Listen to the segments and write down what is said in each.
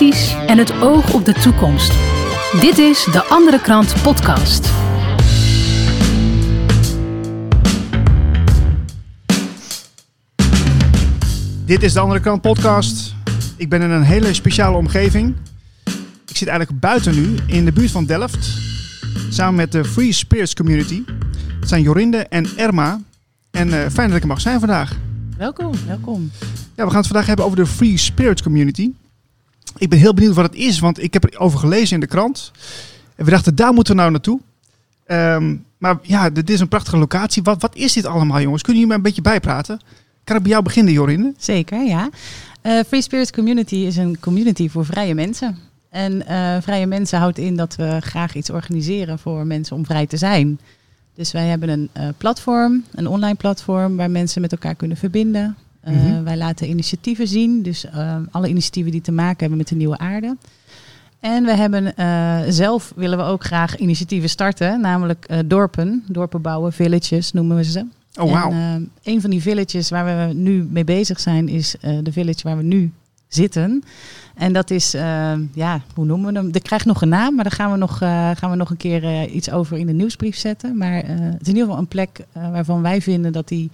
kritisch en het oog op de toekomst. Dit is de Andere Krant Podcast. Dit is de Andere Krant Podcast. Ik ben in een hele speciale omgeving. Ik zit eigenlijk buiten nu, in de buurt van Delft. Samen met de Free Spirits Community. Het zijn Jorinde en Erma. En uh, fijn dat ik er mag zijn vandaag. Welkom, welkom. Ja, we gaan het vandaag hebben over de Free Spirits Community. Ik ben heel benieuwd wat het is, want ik heb erover gelezen in de krant. En we dachten, daar moeten we nou naartoe. Um, maar ja, dit is een prachtige locatie. Wat, wat is dit allemaal, jongens? Kunnen jullie me een beetje bijpraten? Kan ik bij jou beginnen, Jorinde? Zeker, ja. Uh, Free Spirits Community is een community voor vrije mensen. En uh, vrije mensen houdt in dat we graag iets organiseren voor mensen om vrij te zijn. Dus wij hebben een uh, platform, een online platform waar mensen met elkaar kunnen verbinden. Uh, mm -hmm. Wij laten initiatieven zien, dus uh, alle initiatieven die te maken hebben met de nieuwe aarde. En we hebben zelf willen we ook graag initiatieven starten, namelijk dorpen, dorpen bouwen, villages noemen we ze. Oh, wow. En een van die villages waar we nu mee bezig zijn, is de village waar we nu zitten. En dat is, ja, hoe noemen we hem? Er krijgt nog een naam, maar daar gaan we nog, gaan we nog een keer iets over in de nieuwsbrief zetten. Maar het is in ieder geval een plek waarvan wij vinden dat die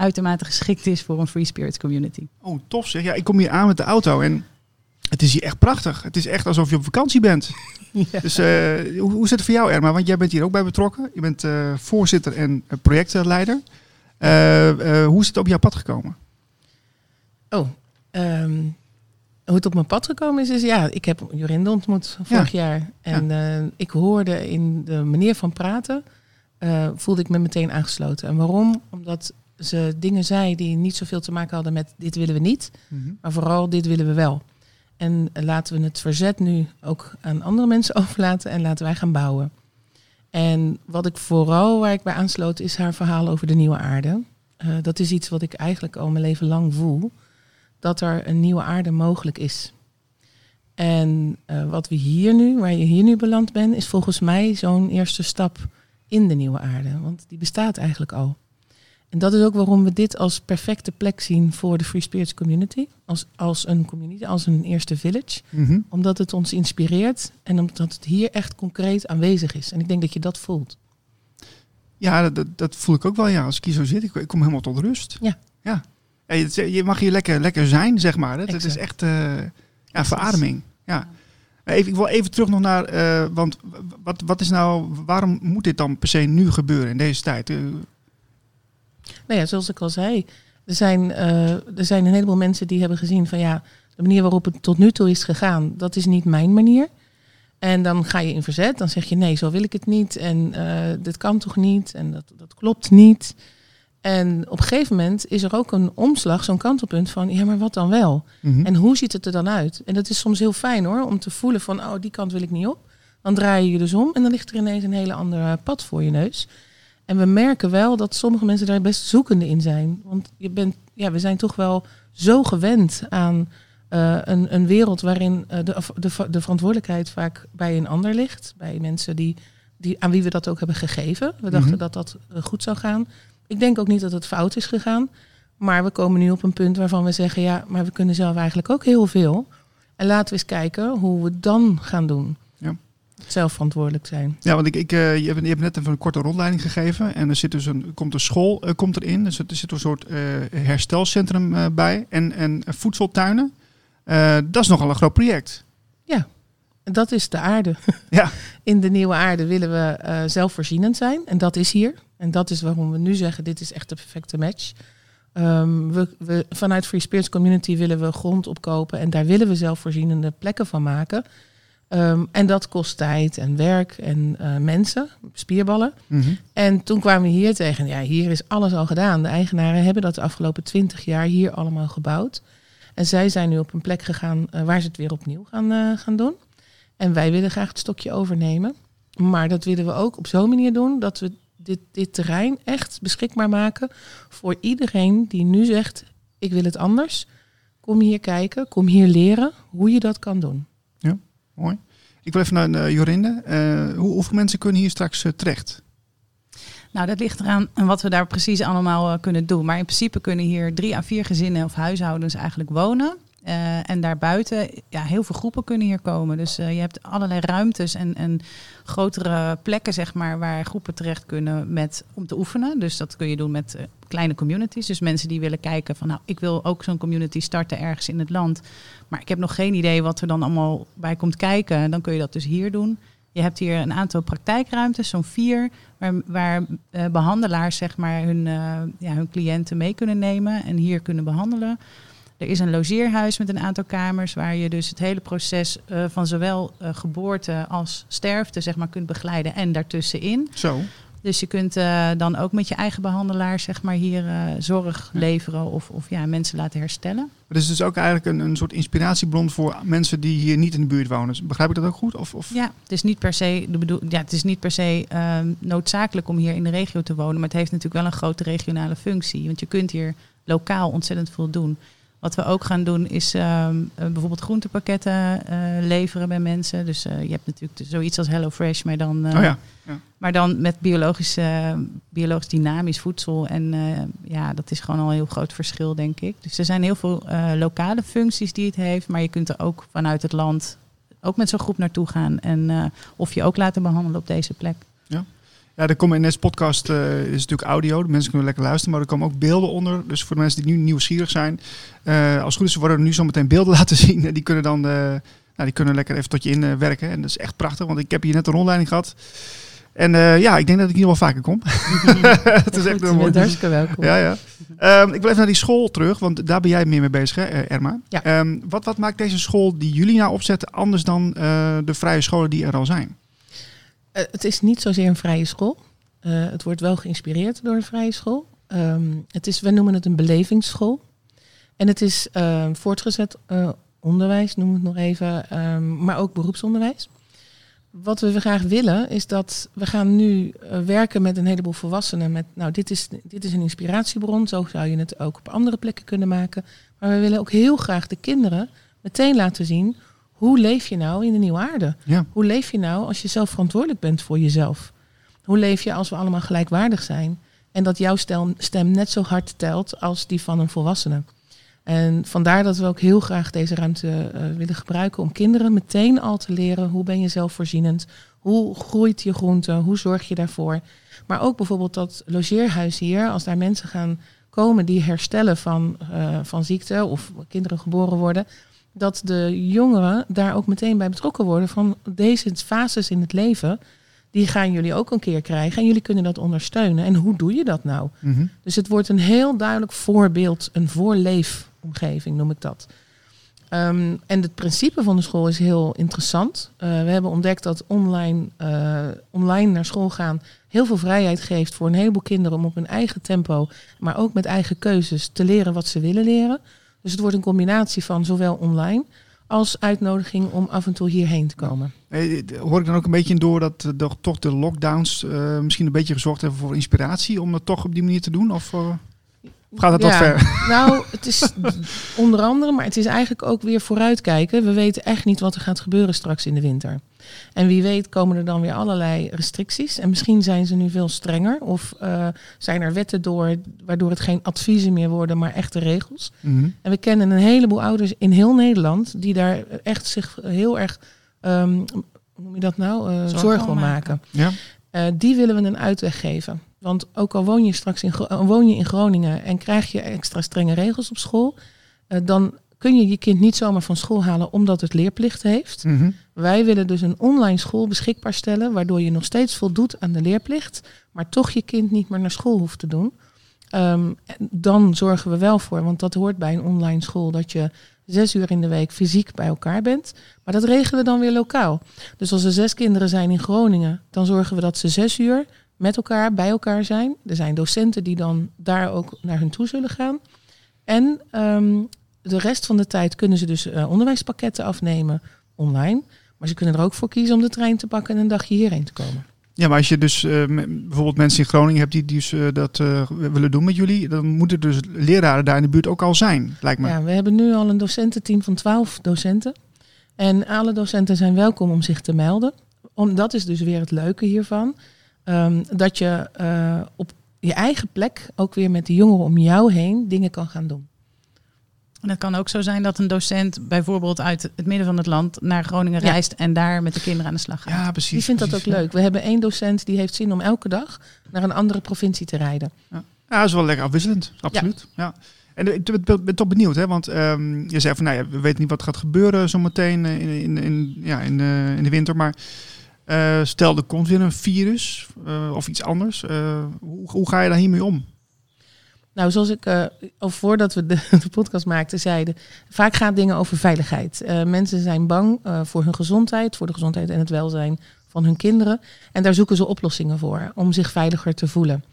uitermate geschikt is voor een free spirit community. Oh, tof zeg. Ja, ik kom hier aan met de auto en het is hier echt prachtig. Het is echt alsof je op vakantie bent. Ja. Dus hoe, hoe zit het voor jou, Erma? Want jij bent hier ook bij betrokken. Je bent voorzitter en projectleider. hoe is het op jouw pad gekomen? Oh, um hoe het op mijn pad gekomen is, is ja, ik heb Jorinde ontmoet vorig ja. jaar. En ja. uh, ik hoorde in de manier van praten, uh, voelde ik me meteen aangesloten. En waarom? Omdat ze dingen zei die niet zoveel te maken hadden met dit willen we niet, mm -hmm. maar vooral dit willen we wel. En laten we het verzet nu ook aan andere mensen overlaten en laten wij gaan bouwen. En wat ik vooral waar ik bij aansloot is haar verhaal over de nieuwe aarde. dat is iets wat ik eigenlijk al mijn leven lang voel dat er een nieuwe aarde mogelijk is. En uh, wat we hier nu, waar je hier nu beland bent, is volgens mij zo'n eerste stap in de nieuwe aarde. Want die bestaat eigenlijk al. En dat is ook waarom we dit als perfecte plek zien voor de Free Spirits Community. Als, als een community, als een eerste village. Mm -hmm. Omdat het ons inspireert en omdat het hier echt concreet aanwezig is. En ik denk dat je dat voelt. Ja, dat, dat voel ik ook wel. Ja, als ik hier zo zit, ik, ik kom helemaal tot rust. Ja. Ja. Ja, je, mag hier lekker, lekker zijn, zeg maar. Het is echt uh, ja, verademing. Ja. Even, ik wil even terug nog naar, uh, want wat, wat is nou, waarom moet dit dan per se nu gebeuren in deze tijd? Uh, nou ja, zoals ik al zei, er zijn, er zijn een heleboel mensen die hebben gezien van ja, de manier waarop het tot nu toe is gegaan, dat is niet mijn manier. En dan ga je in verzet, dan zeg je nee, zo wil ik het niet en dit kan toch niet en dat, dat klopt niet. En op een gegeven moment is er ook een omslag, zo'n kantelpunt van, ja, maar wat dan wel? Mm -hmm. En hoe ziet het er dan uit? En dat is soms heel fijn hoor, om te voelen van, oh, die kant wil ik niet op. Dan draai je je dus om en dan ligt er ineens een hele andere pad voor je neus. En we merken wel dat sommige mensen daar best zoekende in zijn. Want je bent, ja, we zijn toch wel zo gewend aan uh, een, een wereld waarin uh, de, de, de verantwoordelijkheid vaak bij een ander ligt. Bij mensen die, die, aan wie we dat ook hebben gegeven. We dachten mm -hmm. dat dat uh, goed zou gaan. Ik denk ook niet dat het fout is gegaan. Maar we komen nu op een punt waarvan we zeggen, ja, maar we kunnen zelf eigenlijk ook heel veel. En laten we eens kijken hoe we het dan gaan doen. Zelf verantwoordelijk zijn. Ja, want ik, ik, uh, je, hebt, je hebt net even een korte rondleiding gegeven. En er zit dus een, komt een school uh, komt erin. Dus er zit een soort uh, herstelcentrum bij. En, en voedseltuinen. dat is nogal een groot project. Ja, dat is de aarde. Ja. In de nieuwe aarde willen we zelfvoorzienend zijn. En dat is hier. En dat is waarom we nu zeggen, dit is echt de perfecte match. Um, we, we, vanuit Free Spirits Community willen we grond opkopen en daar willen we zelfvoorzienende plekken van maken. Um, en dat kost tijd en werk en uh, mensen, spierballen. Mm -hmm. En toen kwamen we hier tegen, ja, hier is alles al gedaan. De eigenaren hebben dat de afgelopen twintig jaar hier allemaal gebouwd. En zij zijn nu op een plek gegaan uh, waar ze het weer opnieuw gaan, uh, gaan doen. En wij willen graag het stokje overnemen. Maar dat willen we ook op zo'n manier doen dat we dit, dit terrein echt beschikbaar maken voor iedereen die nu zegt, ik wil het anders. Kom hier kijken, kom hier leren hoe je dat kan doen. Mooi. Ik wil even naar uh, Jorinde. Uh, hoe, hoeveel mensen kunnen hier straks uh, terecht? Nou, dat ligt eraan wat we daar precies allemaal kunnen doen. Maar in principe kunnen hier drie à vier gezinnen of huishoudens eigenlijk wonen. Uh, en daarbuiten, ja, heel veel groepen kunnen hier komen. Dus uh, je hebt allerlei ruimtes en, en grotere plekken, zeg maar, waar groepen terecht kunnen met, om te oefenen. Dus dat kun je doen met uh, kleine communities. Dus mensen die willen kijken van, nou, ik wil ook zo'n community starten ergens in het land. Maar ik heb nog geen idee wat er dan allemaal bij komt kijken. Dan kun je dat dus hier doen. Je hebt hier een aantal praktijkruimtes, zo'n vier, waar, waar behandelaars zeg maar, hun, ja, hun cliënten mee kunnen nemen en hier kunnen behandelen. Er is een logeerhuis met een aantal kamers waar je dus het hele proces uh, van zowel geboorte als sterfte zeg maar, kunt begeleiden en daartussenin. Zo. Dus je kunt uh, dan ook met je eigen behandelaar zeg maar, hier zorg leveren of, of ja, mensen laten herstellen. Het is dus ook eigenlijk een, een soort inspiratiebron voor mensen die hier niet in de buurt wonen. Begrijp ik dat ook goed? Of, of? Ja, het is niet per se, de bedoel, ja, het is niet per se uh, noodzakelijk om hier in de regio te wonen. Maar het heeft natuurlijk wel een grote regionale functie. Want je kunt hier lokaal ontzettend veel doen. Wat we ook gaan doen is uh, bijvoorbeeld groentepakketten uh, leveren bij mensen. Dus uh, je hebt natuurlijk zoiets als HelloFresh, maar dan, oh ja. Ja. maar dan met biologisch, biologisch dynamisch voedsel. En ja, dat is gewoon al een heel groot verschil, denk ik. Dus er zijn heel veel lokale functies die het heeft. Maar je kunt er ook vanuit het land ook met zo'n groep naartoe gaan. En of je ook laten behandelen op deze plek. Ja. De komen in deze podcast uh, is natuurlijk audio. De mensen kunnen lekker luisteren, maar er komen ook beelden onder. Dus voor de mensen die nu nieuwsgierig zijn, uh, als het goed is, worden er nu zo meteen beelden laten zien. En die kunnen dan, uh, nou, die kunnen lekker even tot je in werken. En dat is echt prachtig, want ik heb hier net een rondleiding gehad. En ja, ik denk dat ik hier wel vaker kom. het is echt een mooi. hartstikke welkom. Ja, ja. Um, ik wil even naar die school terug, want daar ben jij meer mee bezig, hè, Erma. Ja. Um, wat, wat maakt deze school die jullie nou opzetten anders dan de vrije scholen die er al zijn? Uh, het is niet zozeer een vrije school. Uh, het wordt wel geïnspireerd door een vrije school. Um, het is, we noemen het een belevingsschool. En het is uh, voortgezet onderwijs, noem het nog even, um, maar ook beroepsonderwijs. Wat we graag willen is dat we gaan nu werken met een heleboel volwassenen. Met, nou, dit is, dit is een inspiratiebron, zo zou je het ook op andere plekken kunnen maken. Maar we willen ook heel graag de kinderen meteen laten zien hoe leef je nou in de nieuwe aarde? Ja. Hoe leef je nou als je zelf verantwoordelijk bent voor jezelf? Hoe leef je als we allemaal gelijkwaardig zijn? En dat jouw stem net zo hard telt als die van een volwassene. En vandaar dat we ook heel graag deze ruimte uh, willen gebruiken om kinderen meteen al te leren hoe ben je zelfvoorzienend, hoe groeit je groente, hoe zorg je daarvoor. Maar ook bijvoorbeeld dat logeerhuis hier, als daar mensen gaan komen die herstellen van, uh, van ziekte of kinderen geboren worden, dat de jongeren daar ook meteen bij betrokken worden van deze fases in het leven. Die gaan jullie ook een keer krijgen en jullie kunnen dat ondersteunen. En hoe doe je dat nou? Mm -hmm. Dus het wordt een heel duidelijk voorbeeld, een voorleefomgeving noem ik dat. Um, en het principe van de school is heel interessant. Uh, we hebben ontdekt dat online, uh, online naar school gaan heel veel vrijheid geeft voor een heleboel kinderen om op hun eigen tempo, maar ook met eigen keuzes te leren wat ze willen leren. Dus het wordt een combinatie van zowel online als uitnodiging om af en toe hierheen te komen. Hey, hoor ik dan ook een beetje in door dat uh, toch de lockdowns uh, misschien een beetje gezorgd hebben voor inspiratie om dat toch op die manier te doen? Of uh, gaat het ja, wat ver? Nou, het is onder andere, maar het is eigenlijk ook weer vooruitkijken. We weten echt niet wat er gaat gebeuren straks in de winter. En wie weet komen er dan weer allerlei restricties. En misschien zijn ze nu veel strenger. Of uh, zijn er wetten door waardoor het geen adviezen meer worden, maar echte regels. Mm -hmm. En we kennen een heleboel ouders in heel Nederland die daar echt zich heel erg, um, hoe noem je dat nou, uh, zorgen om maken. Ja. Uh, die willen we een uitweg geven. Want ook al woon je straks in, woon je in Groningen en krijg je extra strenge regels op school, dan kun je je kind niet zomaar van school halen omdat het leerplicht heeft. Mm -hmm. Wij willen dus een online school beschikbaar stellen, waardoor je nog steeds voldoet aan de leerplicht, maar toch je kind niet meer naar school hoeft te doen. Um, dan zorgen we wel voor, want dat hoort bij een online school, dat je zes uur in de week fysiek bij elkaar bent. Maar dat regelen we dan weer lokaal. Dus als er zes kinderen zijn in Groningen, dan zorgen we dat ze zes uur met elkaar bij elkaar zijn. Er zijn docenten die dan daar ook naar hun toe zullen gaan. En um, de rest van de tijd kunnen ze dus uh, onderwijspakketten afnemen online. Maar ze kunnen er ook voor kiezen om de trein te pakken en een dagje hierheen te komen. Ja, maar als je dus uh, bijvoorbeeld mensen in Groningen hebt die dus, uh, dat uh, willen doen met jullie, dan moeten dus leraren daar in de buurt ook al zijn, lijkt me. Ja, we hebben nu al een docententeam van 12 docenten. En alle docenten zijn welkom om zich te melden. Om, dat is dus weer het leuke hiervan. Um, dat je op je eigen plek ook weer met de jongeren om jou heen dingen kan gaan doen. En het kan ook zo zijn dat een docent bijvoorbeeld uit het midden van het land naar Groningen Ja. reist en daar met de kinderen aan de slag gaat. Ja, precies. Die vindt dat ook leuk. We hebben één docent die heeft zin om elke dag naar een andere provincie te rijden. Ja, dat is wel lekker afwisselend. Absoluut. Ja. En ik ben, toch benieuwd, hè? want ehm, je zei van, nou ja, we weten niet wat gaat gebeuren zometeen eh, in, in, in, ja, in, de, in de winter. Maar eh, stel, er komt weer een virus eh, of iets anders. eh, hoe, hoe ga je daar hiermee om? Nou, zoals ik al voordat we de, de podcast maakten zeiden, vaak gaan dingen over veiligheid. Mensen zijn bang voor hun gezondheid, voor de gezondheid en het welzijn van hun kinderen. En daar zoeken ze oplossingen voor om zich veiliger te voelen.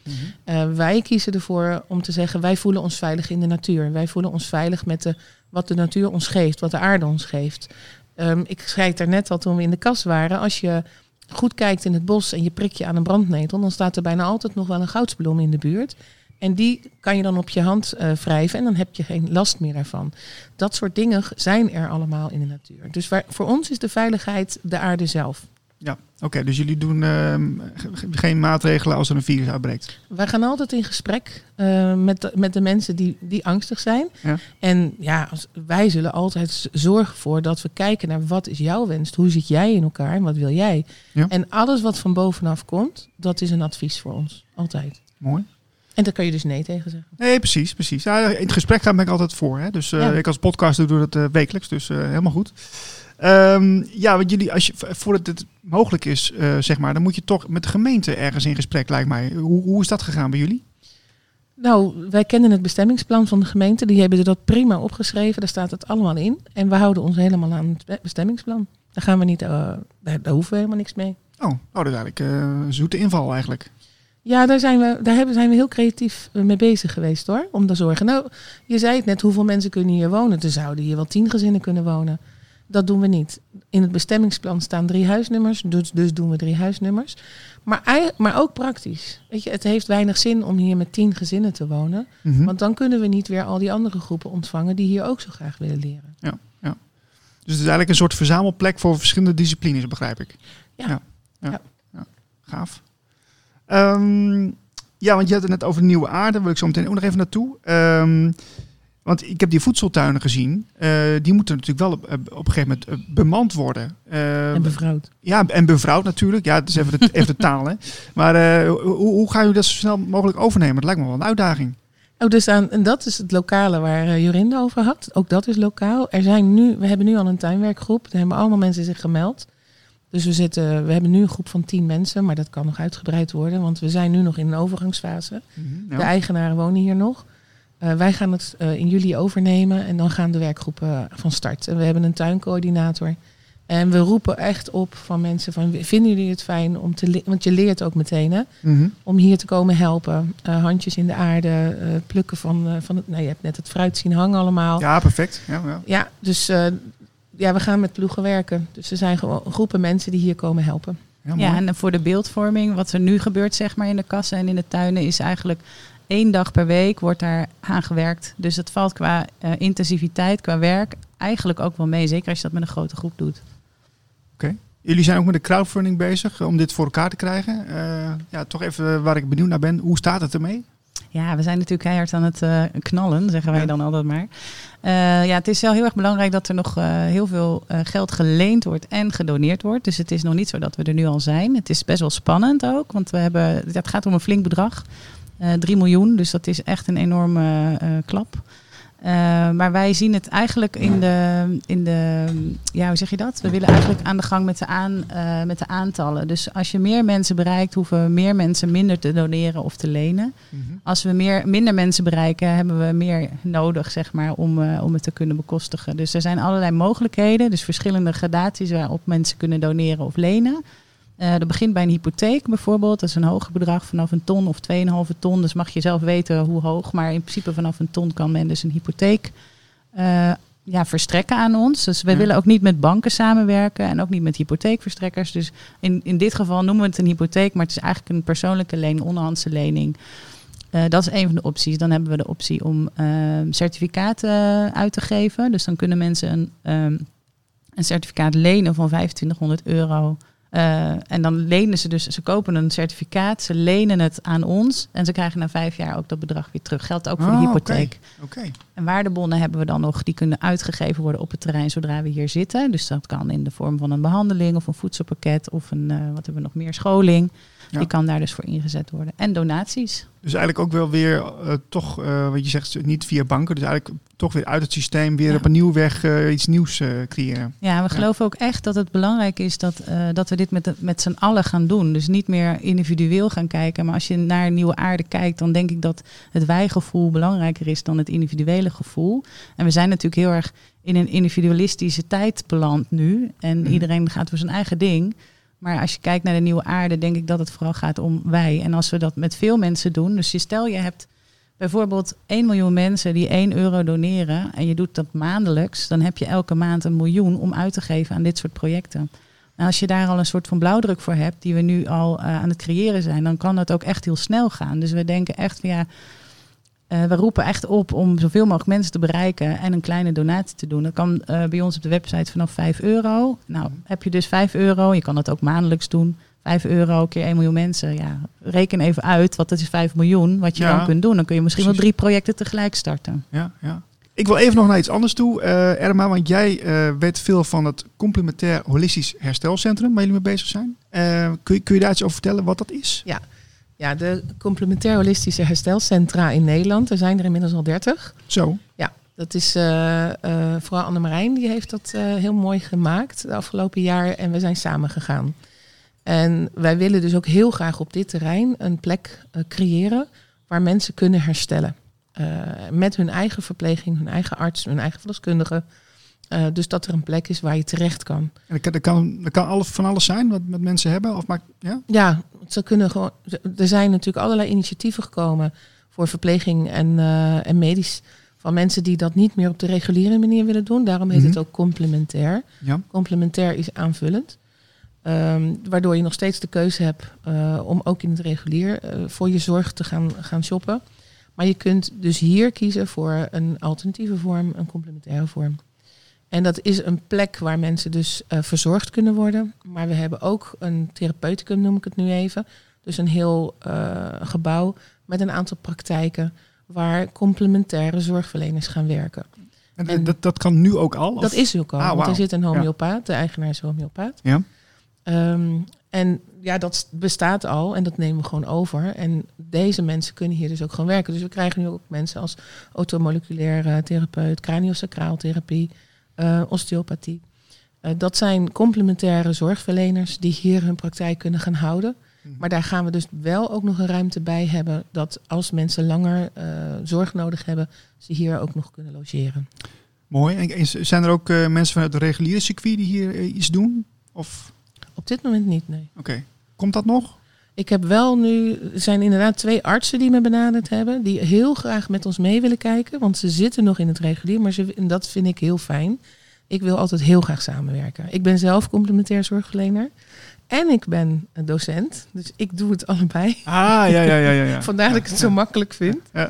Eh, wij kiezen ervoor om te zeggen, wij voelen ons veilig in de natuur. Wij voelen ons veilig met de, wat de natuur ons geeft, wat de aarde ons geeft. Ehm, ik schreef daar net al toen we in de kas waren. Als je goed kijkt in het bos en je prikt je aan een brandnetel, dan staat er bijna altijd nog wel een goudsbloem in de buurt. En die kan je dan op je hand eh, wrijven en dan heb je geen last meer daarvan. Dat soort dingen zijn er allemaal in de natuur. Dus voor ons is de veiligheid de aarde zelf. Ja, oké. dus jullie doen ehm, ge- geen maatregelen als er een virus uitbreekt. Wij gaan altijd in gesprek eh, met, de, met de mensen die, die angstig zijn. Ja. En ja, wij zullen altijd zorgen voor dat we kijken naar wat is jouw wens? Hoe zit jij in elkaar en wat wil jij? Ja. En alles wat van bovenaf komt, dat is een advies voor ons. Altijd. Mooi. En daar kan je dus nee tegen zeggen. Nee, precies, precies. Ja, in het gesprek gaan ben ik altijd voor. Hè? Dus eh, ik als podcaster doe dat eh, wekelijks, dus helemaal goed. Ehm, ja, want jullie, als je, voordat het mogelijk is, eh, zeg maar, dan moet je toch met de gemeente ergens in gesprek, lijkt mij. Hoe, hoe is dat gegaan bij jullie? Nou, wij kennen het bestemmingsplan van de gemeente. Die hebben dat prima opgeschreven. Daar staat het allemaal in. En we houden ons helemaal aan het be- bestemmingsplan. Daar gaan we niet, eh, daar, daar hoeven we helemaal niks mee. Oh, oh dat is eigenlijk een zoete inval eigenlijk. Ja, daar zijn we, daar hebben, zijn we heel creatief mee bezig geweest hoor. Om te zorgen. Nou, je zei het net, hoeveel mensen kunnen hier wonen? Er zouden hier wel tien gezinnen kunnen wonen. Dat doen we niet. In het bestemmingsplan staan drie huisnummers, dus, dus doen we drie huisnummers. Maar, maar ook praktisch. Weet je, het heeft weinig zin om hier met tien gezinnen te wonen. Mhm. Want dan kunnen we niet weer al die andere groepen ontvangen die hier ook zo graag willen leren. Dus het is eigenlijk een soort verzamelplek voor verschillende disciplines, begrijp ik. Ja. Ja, ja, Ja. ja. gaaf. Ehm, ja, want je had het net over nieuwe aarde. Daar wil ik zo meteen ook nog even naartoe. Ehm, want ik heb die voedseltuinen gezien. Eh, die moeten natuurlijk wel op, op een gegeven moment eh, bemand worden. Eh, En bevrouwd. ja, en bevrouwd natuurlijk. Ja, het is even de, even de taal. Hè. Maar eh, hoe, hoe ga je dat zo snel mogelijk overnemen? Dat lijkt me wel een uitdaging. Oh, dus aan, en dat is het lokale waar eh, Jorinde over had. Ook dat is lokaal. Er zijn nu, we hebben nu al een tuinwerkgroep. Daar hebben allemaal mensen zich gemeld. Dus we, zitten, we hebben nu een groep van tien mensen, maar dat kan nog uitgebreid worden. Want we zijn nu nog in een overgangsfase. De Ja. eigenaren wonen hier nog. Eh, wij gaan het eh, in juli overnemen en dan gaan de werkgroepen van start. En we hebben een tuincoördinator. En we roepen echt op van mensen van, vinden jullie het fijn om te leren? Want je leert ook meteen, hè? Mhm. om hier te komen helpen. Eh, handjes in de aarde, eh, plukken van, eh, van het. Nou, je hebt net het fruit zien hangen allemaal. Ja, Ja, perfect. Ja, ja. dus eh, ja, we gaan met ploegen werken. Dus er zijn gewoon groepen mensen die hier komen helpen. Ja. Ja, en voor de beeldvorming, wat er nu gebeurt zeg maar in de kassen en in de tuinen, is eigenlijk één dag per week wordt daar aan gewerkt. Dus het valt qua eh, intensiviteit, qua werk, eigenlijk ook wel mee. Zeker als je dat met een grote groep doet. Jullie zijn ook met de crowdfunding bezig eh, om dit voor elkaar te krijgen. Eh, ja, toch even waar ik benieuwd naar ben. Hoe staat het ermee? Ja, we zijn natuurlijk keihard aan het knallen, zeggen wij Ja. dan altijd maar. Ja, het is wel heel erg belangrijk dat er nog heel veel geld geleend wordt en gedoneerd wordt. Dus het is nog niet zo dat we er nu al zijn. Het is best wel spannend ook, want we hebben, het gaat om een flink bedrag. Eh 3 miljoen, dus dat is echt een enorme eh, klap. Eh, maar wij zien het eigenlijk in de, in de, ja, hoe zeg je dat? We willen eigenlijk aan de gang met de, aan, eh, met de aantallen. Dus als je meer mensen bereikt, hoeven meer mensen minder te doneren of te lenen. Als we meer, minder mensen bereiken, hebben we meer nodig zeg maar, om, eh, om het te kunnen bekostigen. Dus er zijn allerlei mogelijkheden, dus verschillende gradaties waarop mensen kunnen doneren of lenen. Eh, dat begint bij een hypotheek bijvoorbeeld. Dat is een hoger bedrag vanaf een ton of 2,5 ton. Dus mag je zelf weten hoe hoog. Maar in principe vanaf een ton kan men dus een hypotheek eh, ja, verstrekken aan ons. Dus we Ja. willen ook niet met banken samenwerken en ook niet met hypotheekverstrekkers. Dus in, in dit geval noemen we het een hypotheek, maar het is eigenlijk een persoonlijke lening, onderhandse lening. Eh, dat is een van de opties. Dan hebben we de optie om ehm, certificaten uit te geven. Dus dan kunnen mensen een, ehm, een certificaat lenen van 2500 euro. Eh, en dan lenen ze dus, ze kopen een certificaat, ze lenen het aan ons en ze krijgen na vijf jaar ook dat bedrag weer terug. Geldt ook voor de Oh, hypotheek. Oké. En waardebonnen hebben we dan nog, die kunnen uitgegeven worden op het terrein zodra we hier zitten. Dus dat kan in de vorm van een behandeling of een voedselpakket of een, eh, wat hebben we nog meer, scholing. Ja. Die kan daar dus voor ingezet worden. En donaties. Dus eigenlijk ook wel weer eh, toch, eh, wat je zegt, niet via banken. Dus eigenlijk toch weer uit het systeem, weer Ja. op een nieuw weg eh, iets nieuws creëren. Ja, we geloven ook echt dat het belangrijk is dat, dat we dit met, de- met z'n allen gaan doen. Dus niet meer individueel gaan kijken. Maar als je naar nieuwe aarde kijkt, dan denk ik dat het wijgevoel belangrijker is dan het individuele gevoel. En we zijn natuurlijk heel erg in een individualistische tijd beland nu. En Mhm. iedereen gaat voor zijn eigen ding. Maar als je kijkt naar de nieuwe aarde, denk ik dat het vooral gaat om wij. En als we dat met veel mensen doen. Dus je stel je hebt bijvoorbeeld 1 miljoen mensen die 1 euro doneren. En je doet dat maandelijks. Dan heb je elke maand een miljoen om uit te geven aan dit soort projecten. En als je daar al een soort van blauwdruk voor hebt, die we nu al eh, aan het creëren zijn, dan kan dat ook echt heel snel gaan. Dus we denken echt van ja. Eh, we roepen echt op om zoveel mogelijk mensen te bereiken en een kleine donatie te doen. Dat kan eh, bij ons op de website vanaf 5 euro. Nou, heb je dus 5 euro. Je kan dat ook maandelijks doen. 5 euro keer 1 miljoen mensen. Ja, reken even uit, wat dat is 5 miljoen, wat je Ja, dan kunt doen. Dan kun je misschien precies. wel drie projecten tegelijk starten. Ja, ja. Ik wil even nog naar iets anders toe, eh Erma, want jij weet veel van het complementair holistisch herstelcentrum waar jullie mee bezig zijn. Kun, je, kun je daar iets over vertellen wat dat is? Ja, de complementair holistische herstelcentra in Nederland, er zijn er inmiddels al 30. Zo. Ja, dat is eh eh vooral Anne Marijn, die heeft dat eh, heel mooi gemaakt de afgelopen jaar en we zijn samen gegaan. En wij willen dus ook heel graag op dit terrein een plek creëren waar mensen kunnen herstellen. Met hun eigen verpleging, hun eigen arts, hun eigen verloskundige. Eh, dus dat er een plek is waar je terecht kan. En dat kan, dat kan, dat kan alles, van alles zijn wat, wat mensen hebben? Of maar, ja? Ja, ze kunnen gewoon. Er zijn natuurlijk allerlei initiatieven gekomen voor verpleging en, eh, en medisch. Van mensen die dat niet meer op de reguliere manier willen doen. Daarom heet het Mhm. ook complementair. ja. Complementair is aanvullend. Ehm, waardoor je nog steeds de keuze hebt eh, om ook in het regulier voor je zorg te gaan, gaan shoppen. Maar je kunt dus hier kiezen voor een alternatieve vorm, een complementaire vorm. En dat is een plek waar mensen dus eh, verzorgd kunnen worden. Maar we hebben ook een therapeuticum, noem ik het nu even. Dus een heel eh, gebouw met een aantal praktijken waar complementaire zorgverleners gaan werken. En, En- dat, dat kan nu ook al? Dat is ook al, Ah, want er zit een homeopaat, de eigenaar is homeopaat. Ja. Ehm, en ja, dat bestaat al en dat nemen we gewoon over. En deze mensen kunnen hier dus ook gewoon werken. Dus we krijgen nu ook mensen als automoleculaire therapeut, craniosacraaltherapie, eh osteopathie. Eh, dat zijn complementaire zorgverleners die hier hun praktijk kunnen gaan houden. Mhm. Maar daar gaan we dus wel ook nog een ruimte bij hebben dat als mensen langer eh, zorg nodig hebben, ze hier ook nog kunnen logeren. Mooi. En zijn er ook mensen vanuit het reguliere circuit die hier iets doen? Of, Op dit moment niet, nee. oké. Komt dat nog? Ik heb wel nu, er zijn inderdaad twee artsen die me benaderd hebben, die heel graag met ons mee willen kijken, want ze zitten nog in het regulier, maar ze, en dat vind ik heel fijn. Ik wil altijd heel graag samenwerken. Ik ben zelf complementair zorgverlener en ik ben docent, dus ik doe het allebei. Ah, ja, ja, ja, ja. ja. Vandaar dat ik het zo makkelijk vind. Ja.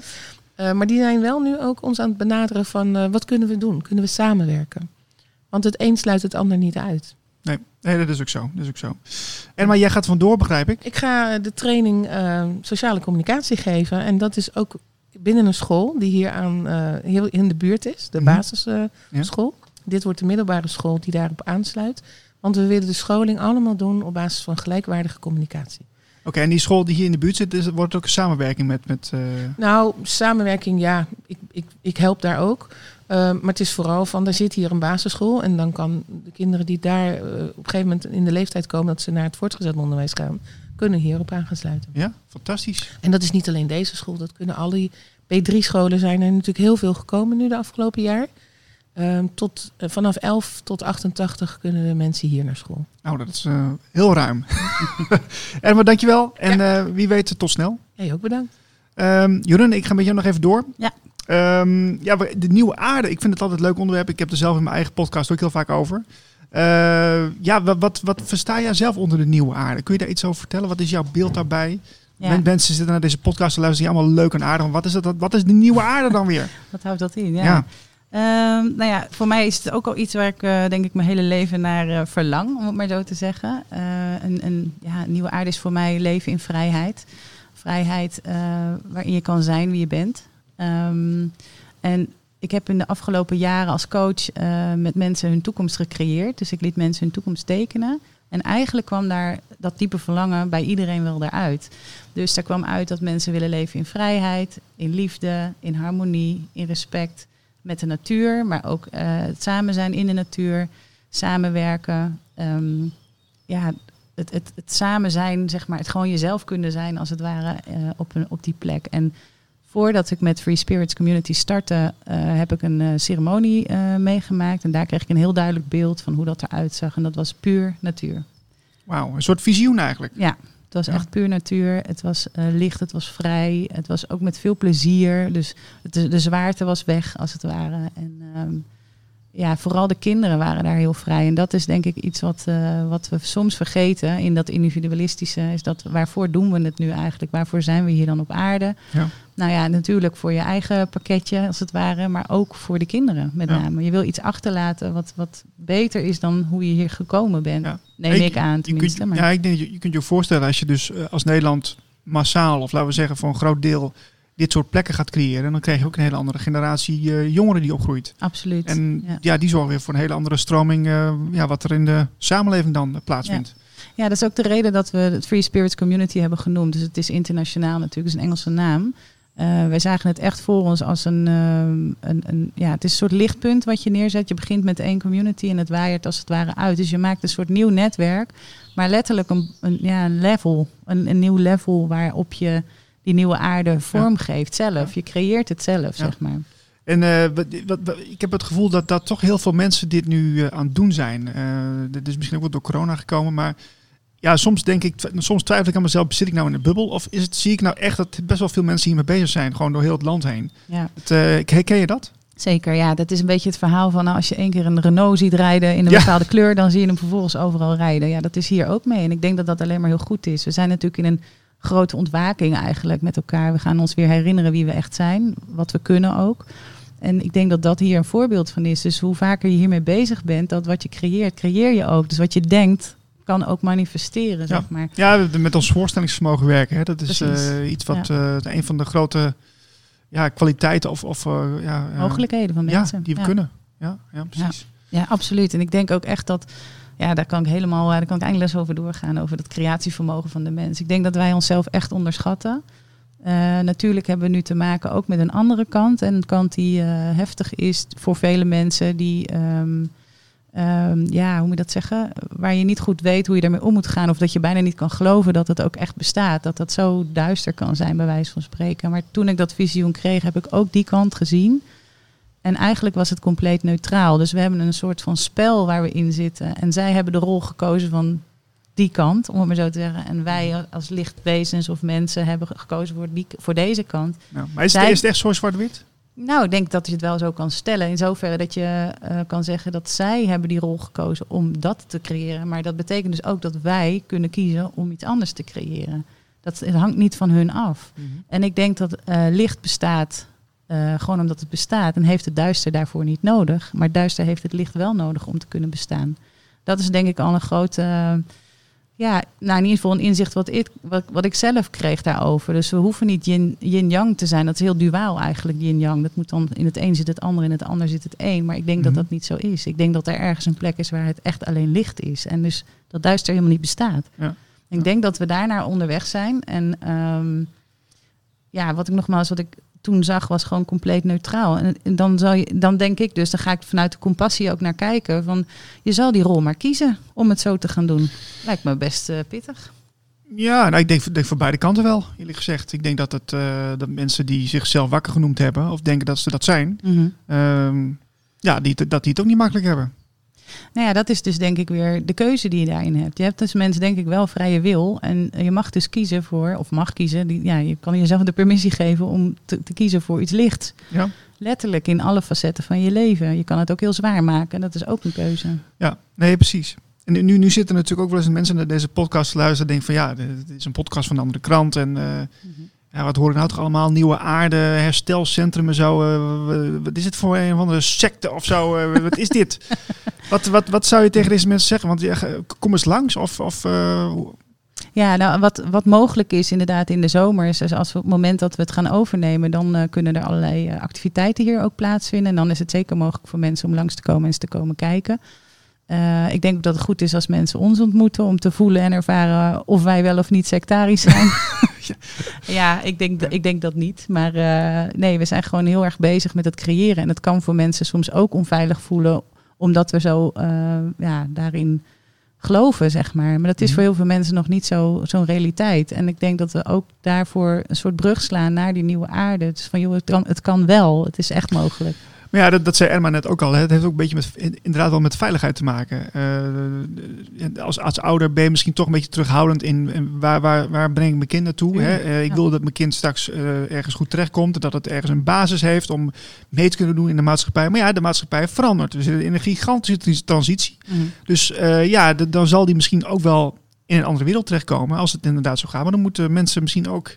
Eh, maar die zijn wel nu ook ons aan het benaderen van eh, wat kunnen we doen? Kunnen we samenwerken? Want het een sluit het ander niet uit. Nee, nee, dat is ook zo. Dat is ook zo. En maar jij gaat vandoor, begrijp ik? Ik ga de training eh, sociale communicatie geven. En dat is ook binnen een school die hier aan, eh, heel in de buurt is. De Mhm. basisschool. Dit wordt de middelbare school die daarop aansluit. Want we willen de scholing allemaal doen op basis van gelijkwaardige communicatie. Oké, en die school die hier in de buurt zit, is, wordt ook een samenwerking met... met eh, Nou, samenwerking, ja, ik, ik, ik help daar ook. Eh, maar het is vooral van, er zit hier een basisschool. En dan kan de kinderen die daar eh, op een gegeven moment in de leeftijd komen dat ze naar het voortgezet onderwijs gaan, kunnen hierop aan gaan sluiten. ja, fantastisch. En dat is niet alleen deze school, dat kunnen alle B3-scholen zijn er natuurlijk heel veel gekomen nu de afgelopen jaar. Ehm, tot, eh, vanaf 11 tot 88 kunnen de mensen hier naar school. Nou, dat is eh, heel ruim. en maar dankjewel. En eh, wie weet, tot snel. Jij ook bedankt. Ehm Jeroen, ik ga met jou nog even door. Ja. Ehm, ja, de nieuwe aarde. Ik vind het altijd een leuk onderwerp. Ik heb er zelf in mijn eigen podcast ook heel vaak over. Eh, ja, wat, wat, wat versta jij zelf onder de nieuwe aarde? Kun je daar iets over vertellen? Wat is jouw beeld daarbij? Ja, Mensen zitten naar deze podcast te luisteren, die allemaal leuk en aardig. Wat is, dat, wat is de nieuwe aarde dan weer? wat houdt dat in? Ja. Ja. Ehm, nou ja, voor mij is het ook al iets waar ik eh, denk ik mijn hele leven naar eh, verlang, om het maar zo te zeggen. Een, een, ja, nieuwe aarde is voor mij leven in vrijheid. Vrijheid waarin je kan zijn wie je bent. Ehm, en ik heb in de afgelopen jaren als coach eh, met mensen hun toekomst gecreëerd. Dus ik liet mensen hun toekomst tekenen. En eigenlijk kwam daar dat diepe verlangen bij iedereen wel eruit. Dus daar kwam uit dat mensen willen leven in vrijheid, in liefde, in harmonie, in respect met de natuur, maar ook eh, het samen zijn in de natuur, samenwerken. Ehm, ja, het, het, het samen zijn, zeg maar, het gewoon jezelf kunnen zijn als het ware eh, op, een, op die plek. En voordat ik met Free Spirits Community startte, eh, heb ik een eh, ceremonie eh, meegemaakt. En daar kreeg ik een heel duidelijk beeld van hoe dat eruit zag. En dat was puur natuur. Wauw, een soort visioen eigenlijk. Ja, het was Ja. echt puur natuur. Het was licht, het was vrij. Het was ook met veel plezier. Dus de zwaarte was weg, als het ware. En ehm, ja, vooral de kinderen waren daar heel vrij. En dat is denk ik iets wat, eh, wat we soms vergeten in dat individualistische. Is dat waarvoor doen we het nu eigenlijk? Waarvoor zijn we hier dan op aarde? Ja. Nou ja, natuurlijk voor je eigen pakketje, als het ware. Maar ook voor de kinderen met Ja. name. Je wil iets achterlaten wat, wat beter is dan hoe je hier gekomen bent. Ja. Neem Ik- ik aan Je tenminste. kunt, maar... ja, ik denk, je, je kunt je voorstellen als je dus eh, als Nederland massaal, of laten we zeggen voor een groot deel, dit soort plekken gaat creëren, dan krijg je ook een hele andere generatie eh, jongeren die opgroeit. Absoluut. En ja. ja. die zorgen weer voor een hele andere stroming, eh, ja, wat er in de samenleving dan eh, plaatsvindt. ja, dat is ook de reden dat we het Free Spirits Community hebben genoemd. Dus het is internationaal natuurlijk, het is een Engelse naam. Wij zagen het echt voor ons als een, een, een, ja, het is een soort lichtpunt wat je neerzet. Je begint met één community en het waaiert als het ware uit. Dus je maakt een soort nieuw netwerk, maar letterlijk een, een, ja, een level, een, een nieuw level waarop je die nieuwe aarde vorm geeft zelf. Je creëert het zelf, Ja. zeg maar. En eh, wat, wat, wat- ik heb het gevoel dat, dat toch heel veel mensen dit nu eh, aan het doen zijn. Eh dit is misschien ook wel door corona gekomen, maar ja, soms denk ik, soms twijfel ik aan mezelf, zit ik nou in een bubbel? Of is het, zie ik nou echt dat best wel veel mensen hiermee bezig zijn, gewoon door heel het land heen? Ja. Het, herken je dat? Zeker, ja. Dat is een beetje het verhaal van nou, als je één keer een Renault ziet rijden in een Ja. bepaalde kleur, dan zie je hem vervolgens overal rijden. Ja, dat is hier ook mee. En ik denk dat dat alleen maar heel goed is. We zijn natuurlijk in een grote ontwaking eigenlijk met elkaar. We gaan ons weer herinneren wie we echt zijn, wat we kunnen ook. En ik denk dat dat hier een voorbeeld van is. Dus hoe vaker je hiermee bezig bent, dat wat je creëert, creëer je ook. Dus wat je denkt, kan ook manifesteren, zeg maar. Ja, met ons voorstellingsvermogen werken. Hè. Dat is eh, iets wat eh, een van de grote ja, kwaliteiten of, of eh, ja, Mogelijkheden van mensen. Ja, die we Ja. kunnen. Ja, ja precies. Ja, absoluut. En ik denk ook echt dat, ja, daar kan ik helemaal, eh, daar kan ik eindeloos over doorgaan, over het creatievermogen van de mens. Ik denk dat wij onszelf echt onderschatten. Eh, natuurlijk hebben we nu te maken ook met een andere kant. En een kant die eh, heftig is voor vele mensen die, ehm, ehm, ja, hoe moet je dat zeggen? Waar je niet goed weet hoe je ermee om moet gaan. Of dat je bijna niet kan geloven dat het ook echt bestaat. Dat dat zo duister kan zijn, bij wijze van spreken. Maar toen ik dat visioen kreeg, heb ik ook die kant gezien. En eigenlijk was het compleet neutraal. Dus we hebben een soort van spel waar we in zitten. En zij hebben de rol gekozen van die kant, om het maar zo te zeggen. En wij als lichtwezens of mensen hebben gekozen voor, die, voor deze kant. Maar is het, Zij- is het echt zo zwart-wit? Nou, ik denk dat je het wel zo kan stellen. In zoverre dat je eh, kan zeggen dat zij hebben die rol gekozen om dat te creëren. Maar dat betekent dus ook dat wij kunnen kiezen om iets anders te creëren. Dat het hangt niet van hun af. En ik denk dat eh, licht bestaat eh, gewoon omdat het bestaat. En heeft het duister daarvoor niet nodig. Maar duister heeft het licht wel nodig om te kunnen bestaan. Dat is denk ik al een grote... eh, ja, nou in ieder geval een inzicht wat ik, wat, wat ik zelf kreeg daarover. Dus we hoeven niet yin- yin-yang te zijn. Dat is heel duaal eigenlijk, yin-yang. Dat moet dan in het een zit het ander, in het ander zit het een. Maar ik denk dat Mhm. dat niet zo is. Ik denk dat er ergens een plek is waar het echt alleen licht is. En dus dat duister helemaal niet bestaat. Ja. Ik Ja. denk dat we daarnaar onderweg zijn. En ehm, ja, wat ik nogmaals, wat ik toen zag, was gewoon compleet neutraal. En, en dan, zal je, dan denk ik dus, dan ga ik vanuit de compassie ook naar kijken. Van je zal die rol maar kiezen om het zo te gaan doen. Lijkt me best eh, pittig. Ja, nou, ik denk, denk voor beide kanten wel, eerlijk gezegd. Ik denk dat, het, eh, dat mensen die zichzelf wakker genoemd hebben, of denken dat ze dat zijn, ehm, ja, die, dat die het ook niet makkelijk hebben. Nou ja, dat is dus denk ik weer de keuze die je daarin hebt. Je hebt als mens denk ik wel vrije wil. En je mag dus kiezen voor, of mag kiezen, die, ja, je kan jezelf de permissie geven om te, te kiezen voor iets lichts. Ja, Letterlijk in alle facetten van je leven. Je kan het ook heel zwaar maken. Dat is ook een keuze. ja nee, precies. En nu- nu, zitten natuurlijk ook wel eens mensen naar deze podcast te luisteren en denken van ja, dit is een podcast van de andere krant. En eh, Ja, wat hoor ik nou toch allemaal? Nieuwe aarde, herstelcentrum en zo. eh, wat is het voor een of andere secte of zo? Eh, wat is dit? wat, wat, wat zou je tegen deze mensen zeggen? Want ja, ge- kom eens langs of... of eh, Ja, nou, wat, wat mogelijk is inderdaad in de zomer, is dus als we op het moment dat we het gaan overnemen, dan kunnen er allerlei activiteiten hier ook plaatsvinden. En dan is het zeker mogelijk voor mensen om langs te komen en eens te komen kijken. Ik denk dat het goed is als mensen ons ontmoeten om te voelen en ervaren of wij wel of niet sectarisch zijn. ja, ik denk, ik denk dat niet. Maar eh, nee, we zijn gewoon heel erg bezig met het creëren. En het kan voor mensen soms ook onveilig voelen, omdat we zo eh, ja, daarin geloven, zeg maar. Maar dat is Mhm. voor heel veel mensen nog niet zo, zo'n realiteit. En ik denk dat we ook daarvoor een soort brug slaan naar die nieuwe aarde. Is van, joh, het kan, het kan wel. Het is echt mogelijk. Maar ja, dat, dat zei Erma net ook al. Hè. Het heeft ook een beetje met, in- inderdaad wel met veiligheid te maken. Eh, als, als ouder ben je misschien toch een beetje terughoudend in, in waar, waar, waar breng ik mijn kind naartoe. Hè? Tuurlijk, Eh, ik ja. wil dat mijn kind straks eh, ergens goed terechtkomt. Dat het ergens een basis heeft om mee te kunnen doen in de maatschappij. Maar ja, de maatschappij verandert. We zitten in een gigantische trans- transitie. Dus eh, ja, dan zal die misschien ook wel in een andere wereld terechtkomen. Als het inderdaad zo gaat. Maar dan moeten mensen misschien ook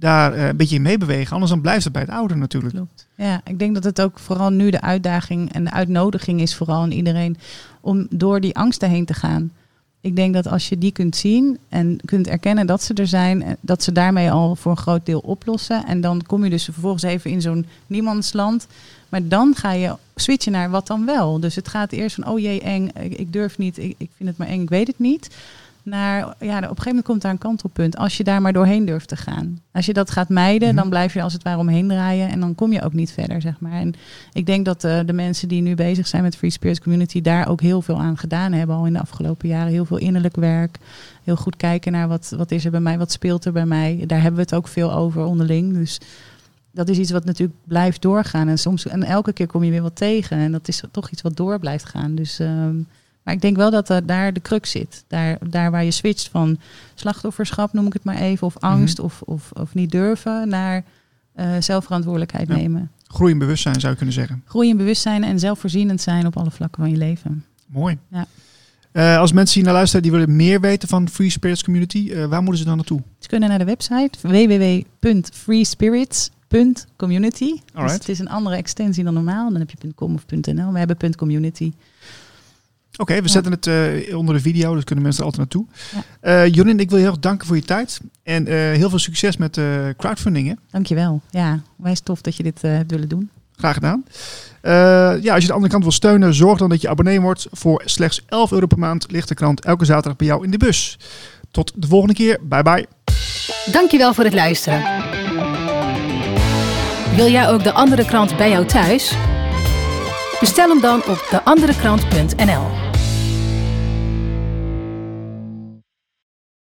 daar eh, een beetje in meebewegen. Anders dan blijft het bij het ouder natuurlijk. Klopt. Ja, ik denk dat het ook vooral nu de uitdaging en de uitnodiging is vooral aan iedereen om door die angsten heen te gaan. Ik denk dat als je die kunt zien en kunt erkennen dat ze er zijn, eh, dat ze daarmee al voor een groot deel oplossen. En dan kom je dus vervolgens even in zo'n niemandsland. Maar dan ga je switchen naar wat dan wel. Dus het gaat eerst van, oh jee, eng, ik, durf niet, ik vind het maar eng, ik weet het niet. Naar, ja, op een gegeven moment komt daar een kantelpunt. Als je daar maar doorheen durft te gaan. Als je dat gaat mijden, Mhm. dan blijf je als het ware omheen draaien. En dan kom je ook niet verder, zeg maar. En ik denk dat eh, de mensen die nu bezig zijn met Free Spirit Community... daar ook heel veel aan gedaan hebben al in de afgelopen jaren. Heel veel innerlijk werk. Heel goed kijken naar wat, wat is er bij mij, wat speelt er bij mij. Daar hebben we het ook veel over onderling. Dus dat is iets wat natuurlijk blijft doorgaan. En, soms, en elke keer kom je weer wat tegen. En dat is toch iets wat door blijft gaan. Dus, ehm, maar ik denk wel dat er daar de crux zit. Daar, daar waar je switcht van slachtofferschap, noem ik het maar even, of angst of, of, of niet durven, naar eh, zelfverantwoordelijkheid Ja. nemen. Groei in bewustzijn zou je kunnen zeggen. Groei in bewustzijn en zelfvoorzienend zijn op alle vlakken van je leven. Mooi. Ja. Eh, als mensen hier naar luisteren die willen meer weten van Free Spirits Community, eh, waar moeten ze dan naartoe? Ze kunnen naar de website www.freespirits.community. Dus het is een andere extensie dan normaal. Dan heb je .com of .nl. We hebben .community. Oké, we Ja. zetten het eh, onder de video, dus kunnen mensen er altijd naartoe. Ja. Eh Jorin, ik wil je heel erg danken voor je tijd. En eh, heel veel succes met crowdfunding. Hè? Dankjewel. Ja, wijs tof dat je dit eh, hebt willen doen. Graag gedaan. Eh, ja, als je de andere kant wil steunen, zorg dan dat je abonnee wordt. Voor slechts 11 euro per maand ligt de krant elke zaterdag bij jou in de bus. Tot de volgende keer. Bye bye. Dankjewel voor het luisteren. Wil jij ook de andere krant bij jou thuis? Bestel hem dan op deanderekrant.nl.